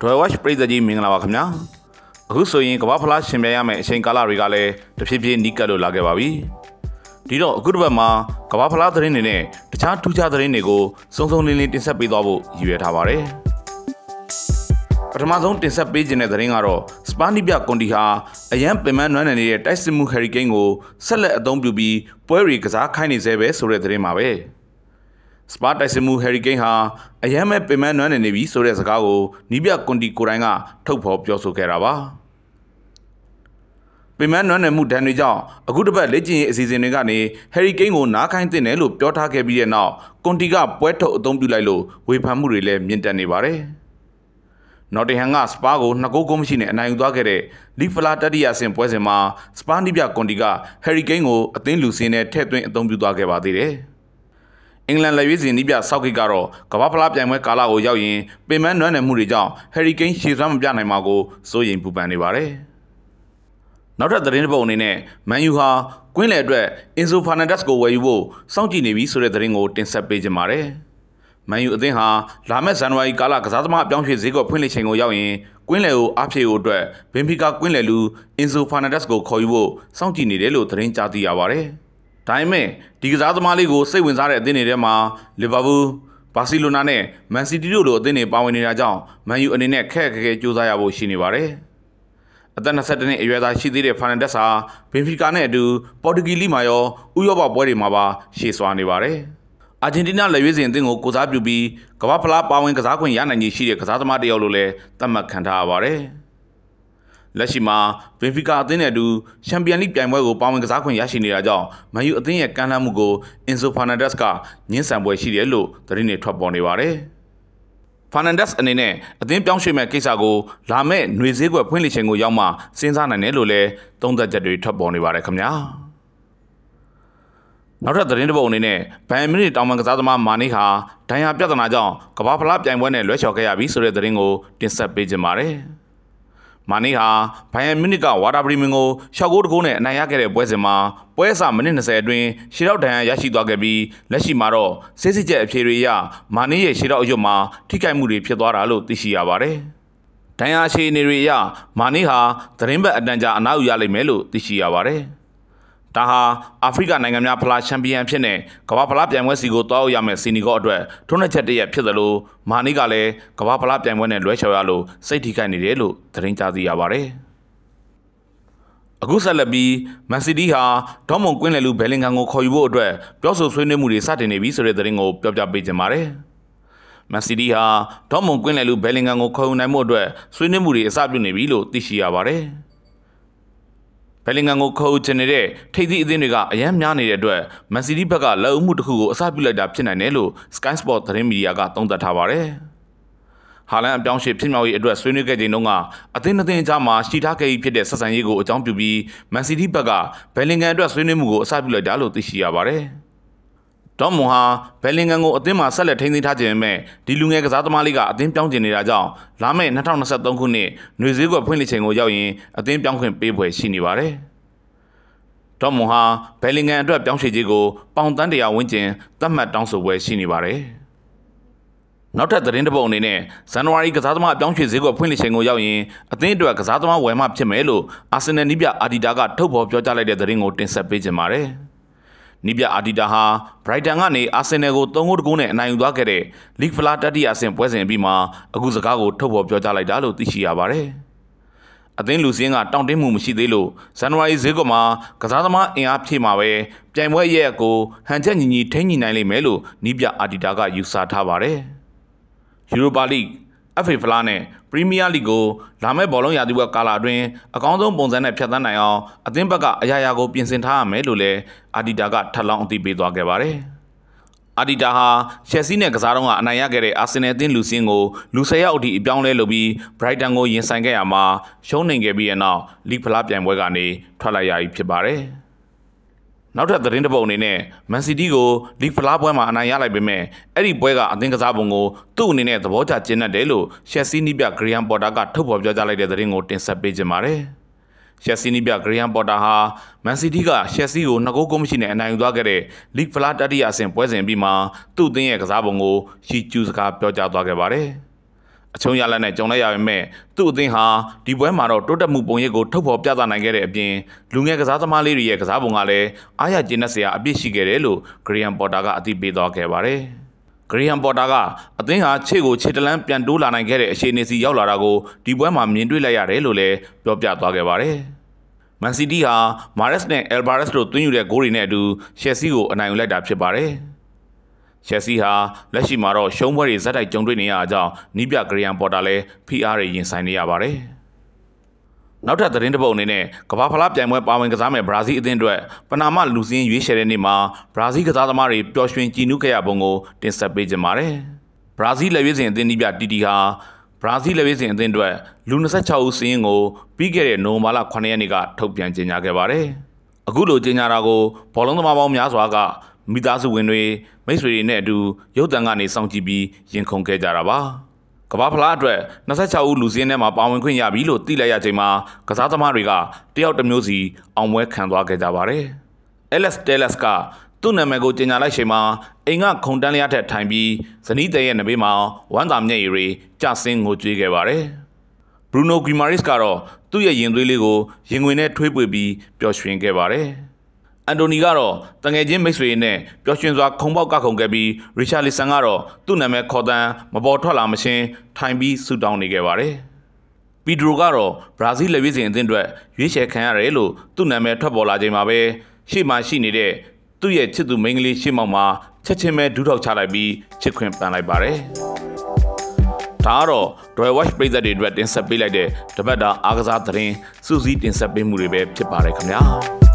ဒွယ်ဝက်ပြည်သက်ကြီးမင်္ဂလာပါခင်ဗျာအခုဆိုရင်ကမ္ဘာဖလားရှင်ပြိုင်ရမယ့်အချိန်ကာလတွေကလည်းတဖြည်းဖြည်းနီးကပ်လို့လာခဲ့ပါပြီဒီတော့အခုတစ်ပတ်မှာကမ္ဘာဖလားသတင်းတွေနဲ့တခြားထူးခြားသတင်းတွေကိုစုံစုံလင်းလင်းတင်ဆက်ပေးသွားဖို့ရည်ရွယ်ထားပါတယ်ပထမဆုံးတင်ဆက်ပေးခြင်းတဲ့သတင်းကတော့စပါနီပြကွန်တီဟာအရန်ပင်မနွမ်းနယ်နေတဲ့တိုက်စစ်မှုဟယ်ရီကိန်းကိုဆက်လက်အသုံးပြုပြီးပွဲတွေကစားခိုင်းနေသေးပဲဆိုတဲ့သတင်းပါပဲ။ စပါတိုက်စစ်မှုဟယ်ရီကိန်းဟာအယမ်းမဲ့ပင်မနွမ်းနေနေပြီဆိုတဲ့စကားကိုနီးပြကွန်တီကိုတိုင်းကထုတ်ဖော်ပြောဆိုခဲ့တာပါပင်မနွမ်းနယ်မှုဒဏ်တွေကြောင့်အခုတစ်ပတ်လက်ကျင်ရေးအစီအစဉ်တွေကနေဟယ်ရီကိန်းကိုနားခိုင်းတင်တယ်လို့ပြောထားခဲ့ပြီးတဲ့နောက်ကွန်တီကပွဲထုတ်အသုံးပြုလိုက်လို့ဝေဖန်မှုတွေလည်းမြင့်တက်နေပါတယ်နော်တင်ဟန်ကစပါကိုနှစ်ဂိုးဂိုးမရှိနဲ့အနိုင်ယူသွားခဲ့တဲ့လီဖလာတတိယဆင်ပွဲစဉ်မှာစပါနီးပြကွန်တီကဟယ်ရီကိန်းကိုအသင်းလူစင်းနဲ့ထည့်သွင်းအသုံးပြုသွားခဲ့ပါသေးတယ်။ အင်္ဂလန်လက်ရွေးစင်နီးပြဆောက်ကိတ်ကတော့ကမ္ဘာဖလားပြိုင်ပွဲကာလကိုရောက်ရင်ပင်မနွမ်းနယ်မှုတွေကြောင့်ဟယ်ရီကိန်းရှေ့စွမ်းမပြနိုင်မှာကိုစိုးရိမ်ပူပန်နေပါတယ်။နောက်ထပ်သတင်းတစ်ပုဒ်အနေနဲ့မန်ယူဟာကွင်းလယ်အတွက်အင်ဇိုဖာနန်ဒက်စ်ကိုဝယ်ယူဖို့စောင့်ကြည့်နေပြီဆိုတဲ့သတင်းကိုတင်ဆက်ပေးကြပါမယ်။မန်ယူအသင်းဟာလာမယ့်ဇန်နဝါရီကာလကစားသမားအပြောင်းရွှေ့ဈေးကွက်ဖွင့်လှစ်ချိန်ကိုရောက်ရင်ကွင်းလယ်ကိုအားဖြည့်ဖို့အတွက်ဘင်ဖီကာကွင်းလယ်လူအင်ဇိုဖာနန်ဒက်စ်ကိုခေါ်ယူဖို့စောင့်ကြည့်နေတယ်လို့သတင်းကြားသိရပါတယ်။ ဒါပေမဲ့ဒီကစားသမားလေးကိုစိတ်ဝင်စားတဲ့အသင်းတွေထဲမှာလီဗာပူးဘာစီလိုနာနဲ့မန်စီးတီတို့လိုအသင်းတွေပါဝင်နေတာကြောင့်မန်ယူအနေနဲ့ခက်ခက်ခဲကြိုးစားရဖို့ရှိနေပါတယ်။အသက်22နှစ်အရွယ်သားရှိသေးတဲ့ဖာနန်ဒက်စ်ဟာဘင်ဖီကာနဲ့အတူပေါ်တူဂီလိမှာရောဥရောပပွဲတွေမှာပါရှေ့စွာနေပါတယ်။အာဂျင်တီးနားလက်ရွေးစင်အသင်းကိုကိုစားပြုပြီးကမ္ဘာဖလားပါဝင်ကစားခွင့်ရနိုင်ခြေရှိတဲ့ကစားသမားတစ်ယောက်လိုလည်းသတ်မှတ်ခံထားရပါတယ်။ လက်ရှိမှာဘင်ဖီကာအသင်းနဲ့အတူချန်ပီယံလိပြိုင်ပွဲကိုပါဝင်ကစားခွင့်ရရှိနေတာကြောင့်မန်ယူအသင်းရဲ့ကမ်းလှမ်းမှုကိုအင်ဆိုဖာနန်ဒက်စ်ကညှင်းဆန်ပွဲရှိတယ်လို့သတင်းတွေထွက်ပေါ်နေပါတယ်။ဖာနန်ဒက်စ်အနေနဲ့အသင်းပြောင်းရွှေ့မဲ့ကိစ္စကိုလာမဲ့ຫນွေဈေးကွက်ဖွင့်လှစ်ခြင်းကိုရောက်မှစဉ်းစားနိုင်တယ်လို့လည်းသုံးသပ်ချက်တွေထွက်ပေါ်နေပါတယ်ခင်ဗျာ။နောက်ထပ်သတင်းတစ်ပုဒ်အနေနဲ့ဘန်မီနစ်တောင်ပန်ကစားသမားမာနီဟာဒဏ်ရာပြဿနာကြောင့်ကမ္ဘာဖလားပြိုင်ပွဲနဲ့လွဲချော်ခဲ့ရပြီဆိုတဲ့သတင်းကိုတင်ဆက်ပေးကြပါမယ်။ မာနီဟာဘိုင်ယန်မြူနစ်ကဝါတာဘရီမင်ကိုရှောက်ကိုတကိုးနဲ့အနိုင်ရခဲ့တဲ့ပွဲစဉ်မှာပွဲအစမိနစ်20အတွင်းရှေ့တော့ဒဏ်ရာရရှိသွားခဲ့ပြီးလက်ရှိမှာတော့စစ်စစ်ချက်အဖြေတွေအရမာနီရဲ့ရှေ့တော့အရွတ်မှာထိခိုက်မှုတွေဖြစ်သွားတာလို့သိရှိရပါတယ်။ဒဏ်ရာရှိနေတွေအရမာနီဟာသတင်းဘက်အတန်ကြာအနားယူရလိမ့်မယ်လို့သိရှိရပါတယ်။ ဒါဟာအာဖရိကနိုင်ငံများဖလားချန်ပီယံဖြစ်တဲ့ကမ္ဘာဖလားပြိုင်ပွဲစီကိုတောက်ရမယ့်စီနီကောအတွက်ထုံးနှက်ချက်တရက်ဖြစ်သလိုမာနီကလည်းကမ္ဘာဖလားပြိုင်ပွဲနဲ့လွဲချော်ရလို့စိတ်ထိခိုက်နေတယ်လို့သတင်းကြားသိရပါတယ်အခုဆက်လက်ပြီးမန်စီးတီးဟာဒေါမွန်ကွင်းလယ်လူဘယ်လင်ဂန်ကိုခေါ်ယူဖို့အတွက်ပြောဆိုဆွေးနွေးမှုတွေစတင်နေပြီဆိုတဲ့သတင်းကိုပြောပြပေးချင်ပါတယ်။မန်စီးတီးဟာဒေါမွန်ကွင်းလယ်လူဘယ်လင်ဂန်ကိုခေါ်ယူနိုင်မှုအတွက်ဆွေးနွေးမှုတွေအစပြုနေပြီလို့သိရှိရပါတယ်။ ဘယ်လင်ဂန်ကိုခေါ်ချင်နေတဲ့ထိပ်သီးအသင်းတွေကအယမ်းများနေတဲ့အတွက်မန်စီးတီးဘက်ကလက်အုပ်မှုတစ်ခုကိုအစပြုလိုက်တာဖြစ်နိုင်တယ်လို့ Sky Sport သတင်းမီဒီယာကသုံးသပ်ထားပါတယ်။ဟာလန်အပြောင်းရှေ့ဖြစ်မြောက်ရေးအတွက်ဆွေးနွေးခဲ့ချိန်တုန်းကအသင်းအသင်းကြားမှာရှိထားခဲ့ပြီးဖြစ်တဲ့ဆက်ဆံရေးကိုအကြောင်းပြုပြီးမန်စီးတီးဘက်ကဘယ်လင်ဂန်အတွက်ဆွေးနွေးမှုကိုအစပြုလိုက်တာလို့သိရှိရပါတယ်။ ဒေါမွန်ဟာဘယ်လင်ဂန်ကိုအသင်းမှာဆက်လက်ထိန်းသိမ်းထားခြင်းမဲ့ဒီလူငယ်ကစားသမားလေးကအသင်းပြောင်းကျင်နေတာကြောင့်လာမယ့်2023ခုနှစ်ຫນွေဈေးကွက်ဖွင့်လှစ်ချိန်ကိုရောက်ရင်အသင်းပြောင်းခွင့်ပေးဖွယ်ရှိနေပါတယ်။ဒေါမွန်ဟာဘယ်လင်ဂန်အတွက်ပြောင်းရွှေ့ခြင်းကိုပေါင်တန်းတရာဝန်းကျင်သတ်မှတ်တောင်းဆိုပွဲရှိနေပါတယ်။နောက်ထပ်သတင်းတစ်ပုဒ်အနေနဲ့ဇန်နဝါရီကစားသမားအပြောင်းရွှေ့ဈေးကွက်ဖွင့်လှစ်ချိန်ကိုရောက်ရင်အသင်းအတွက်ကစားသမားဝယ်မှဖြစ်မယ်လို့အာဆင်နယ်နီးပြအာဒီတာကထုတ်ဖော်ပြောကြားလိုက်တဲ့သတင်းကိုတင်ဆက်ပေးကြပါမယ်။ နီးပြအာဒီတာဟာဘရိုက်တန်ကနေအာဆင်နယ်ကို3ဂိုးတကူနဲ့အနိုင်ယူသွားခဲ့တဲ့လီဂ်ဖလာတတိယအဆင့်ပွဲစဉ်ပြီးမှအခုစကားကိုထုတ်ဖော်ပြောကြားလိုက်တာလို့သိရှိရပါတယ်။အသင်းလူစင်းကတောင့်တင်းမှုမရှိသေးလို့ဇန်နဝါရီဈေးကွက်မှာကစားသမားအင်အားဖြည့်မှာပဲပြိုင်ပွဲရဲ့ကိုဟန်ချက်ညီညီထိန်းညီနိုင်လိမ့်မယ်လို့နီးပြအာဒီတာကယူဆထားပါတယ်။ယူရိုပါလိဂ် FA ဖလားနဲ့ပရီးမီးယားလိကိုလာမယ့်ဘောလုံးရာသီဝက်ကာလအတွင်းအကောင်းဆုံးပုံစံနဲ့ဖျက်ဆီးနိုင်အောင်အသင်းဘက်ကအရာရာကိုပြင်ဆင်ထားရမယ်လို့လည်းအာဒီတာကထပ်လောင်းအသိပေးသွားခဲ့ပါတယ်။အာဒီတာဟာချက်စီနဲ့ကစားတော့ကအနိုင်ရခဲ့တဲ့အာဆင်နယ်အသင်းလူစင်းကိုလူ၁၀ယောက်အထိအပြောင်းလဲလုပ်ပြီးဘရိုက်တန်ကိုရင်ဆိုင်ခဲ့ရမှာရှုံးနိုင်ခဲ့ပြီးတဲ့နောက်လီဖလားပြိုင်ပွဲကနေထွက်လာရပြီဖြစ်ပါတယ်။ နောက်ထပ်သတင်းတစ်ပုဒ်အနေနဲ့မန်စီးတီးကိုလီဖလားပွဲမှာအနိုင်ရလိုက်ပေမဲ့အဲ့ဒီပွဲကအသင်းကစားပုံကိုသူ့အနေနဲ့သဘောကျကျင်းတယ်လို့ရှက်စီနီးပြဂရီယန်ပေါ်တာကထုတ်ဖော်ပြောကြားလိုက်တဲ့သတင်းကိုတင်ဆက်ပေးခြင်းပါတယ်။ရှက်စီနီးပြဂရီယန်ပေါ်တာဟာမန်စီးတီးကရှက်စီကိုနှစ်ဂိုးကိုမရှိနဲ့အနိုင်ယူသွားခဲ့တဲ့လီဖလားတတိယအဆင့်ပွဲစဉ်ပြီးမှသူ့အသင်းရဲ့ကစားပုံကိုရှီကျူးစကားပြောကြားသွားခဲ့ပါတယ်။ အချုံရလက်နဲ့ကြုံလိုက်ရပေမဲ့သူ့အသင်းဟာဒီပွဲမှာတော့တိုးတက်မှုပုံရိပ်ကိုထုတ်ဖော်ပြသနိုင်ခဲ့တဲ့အပြင်လူငယ်ကစားသမားလေးတွေရဲ့ကစားပုံကလည်းအားရကျေနပ်စရာအပြည့်ရှိခဲ့တယ်လို့ဂရီယန်ပေါ်တာကအသိပေးသွားခဲ့ပါတယ်။ဂရီယန်ပေါ်တာကအသင်းဟာခြေကိုခြေတလန်းပြန်တိုးလာနိုင်ခဲ့တဲ့အခြေအနေစီရောက်လာတာကိုဒီပွဲမှာမြင်တွေ့လိုက်ရတယ်လို့လည်းပြောပြသွားခဲ့ပါတယ်။မန်စီးတီးဟာမာရက်စ်နဲ့အယ်ဘာရက်စ်တို့သွင်းယူတဲ့ဂိုးတွေနဲ့အတူရှယ်ဆီကိုအနိုင်ယူလိုက်တာဖြစ်ပါတယ်။ ရှယ်ဆီဟာလက်ရှိမှာတော့ရှုံးပွဲတွေဇက်တိုက်ကြုံတွေ့နေရအကြောင်းနီးပြဂရီယန်ပေါ်တာလည်း PR တွေရင်ဆိုင်နေရပါတယ်။နောက်ထပ်သတင်းတစ်ပုဒ်အနေနဲ့ကမ္ဘာဖလားပြိုင်ပွဲပါဝင်ကစားမဲ့ဘရာဇီးအသင်းအတွက်ပနာမလူစင်းရွေးချယ်တဲ့နေ့မှာဘရာဇီးကစားသမားတွေပျော်ရွှင်ကြည်နူးခဲ့ရပုံကိုတင်ဆက်ပေးကြပါမယ်။ဘရာဇီးလက်ရွေးစင်အသင်းနီးပြတီတီဟာဘရာဇီးလက်ရွေးစင်အသင်းအတွက်လူ26ဦးစင်းကိုပြီးခဲ့တဲ့နိုဝင်ဘာလ9ရက်နေ့ကထုတ်ပြန်ကြေညာခဲ့ပါတယ်။အခုလိုကြေညာတာကိုဘောလုံးသမားပေါင်းများစွာက မိသားစုဝင်တွေမိတ်ဆွေတွေနဲ့အတူရုပ်သံကနေစောင့်ကြည့်ပြီးရင်ခုန်ခဲ့ကြတာပါကမ္ဘာဖလားအတွက်26ဦးလူစင်းထဲမှာပါဝင်ခွင့်ရပြီလို့သိလိုက်ရချိန်မှာကစားသမားတွေကတယောက်တစ်မျိုးစီအောင်ပွဲခံသွားခဲ့ကြပါတယ်။ Alex Telles ကသူ့နာမည်ကိုကြေညာလိုက်ချိန်မှာအိမ်ကခုန်တန်းလျားထက်ထိုင်ပြီးဇနီးတဲ့ရဲ့နဘေးမှာဝမ်းသာမျက်ရည်တွေကျဆင်းငိုကြွေးခဲ့ပါတယ်။ Bruno Guimaraes ကတော့သူ့ရဲ့ရင်သွေးလေးကိုရင်ငွေနဲ့ထွေးပွေပြီးပျော်ရွှင်ခဲ့ပါတယ်။ အန်တိုနီကတော့တငယ်ချင်းမိတ်ဆွေနဲ့ပျော်ရွှင်စွာခုံပေါက်ကခုန်ခဲ့ပြီးရီချာလီဆန်ကတော့သူ့နာမည်ခေါ်တန်းမပေါ်ထွက်လာမချင်းထိုင်ပြီးဆူတောင်းနေခဲ့ပါတယ်။ပီဒရိုကတော့ဘရာဇီးလက်ရွေးစင်အသင်းအတွက်ရွေးချယ်ခံရတယ်လို့သူ့နာမည်ထွက်ပေါ်လာချိန်မှာပဲရှေ့မှာရှိနေတဲ့သူ့ရဲ့ချစ်သူမိန်းကလေးရှေ့မောက်မှာချက်ချင်းပဲဒူးထောက်ချလိုက်ပြီးချစ်ခွင့်ပန်လိုက်ပါတယ်။ဒါကတော့ Royal Watch ပြည်သက်တွေအတွက်တင်ဆက်ပေးလိုက်တဲ့တပတ်တာအားကစားသတင်းစူးစီးတင်ဆက်ပေးမှုတွေပဲဖြစ်ပါတယ်ခင်ဗျာ။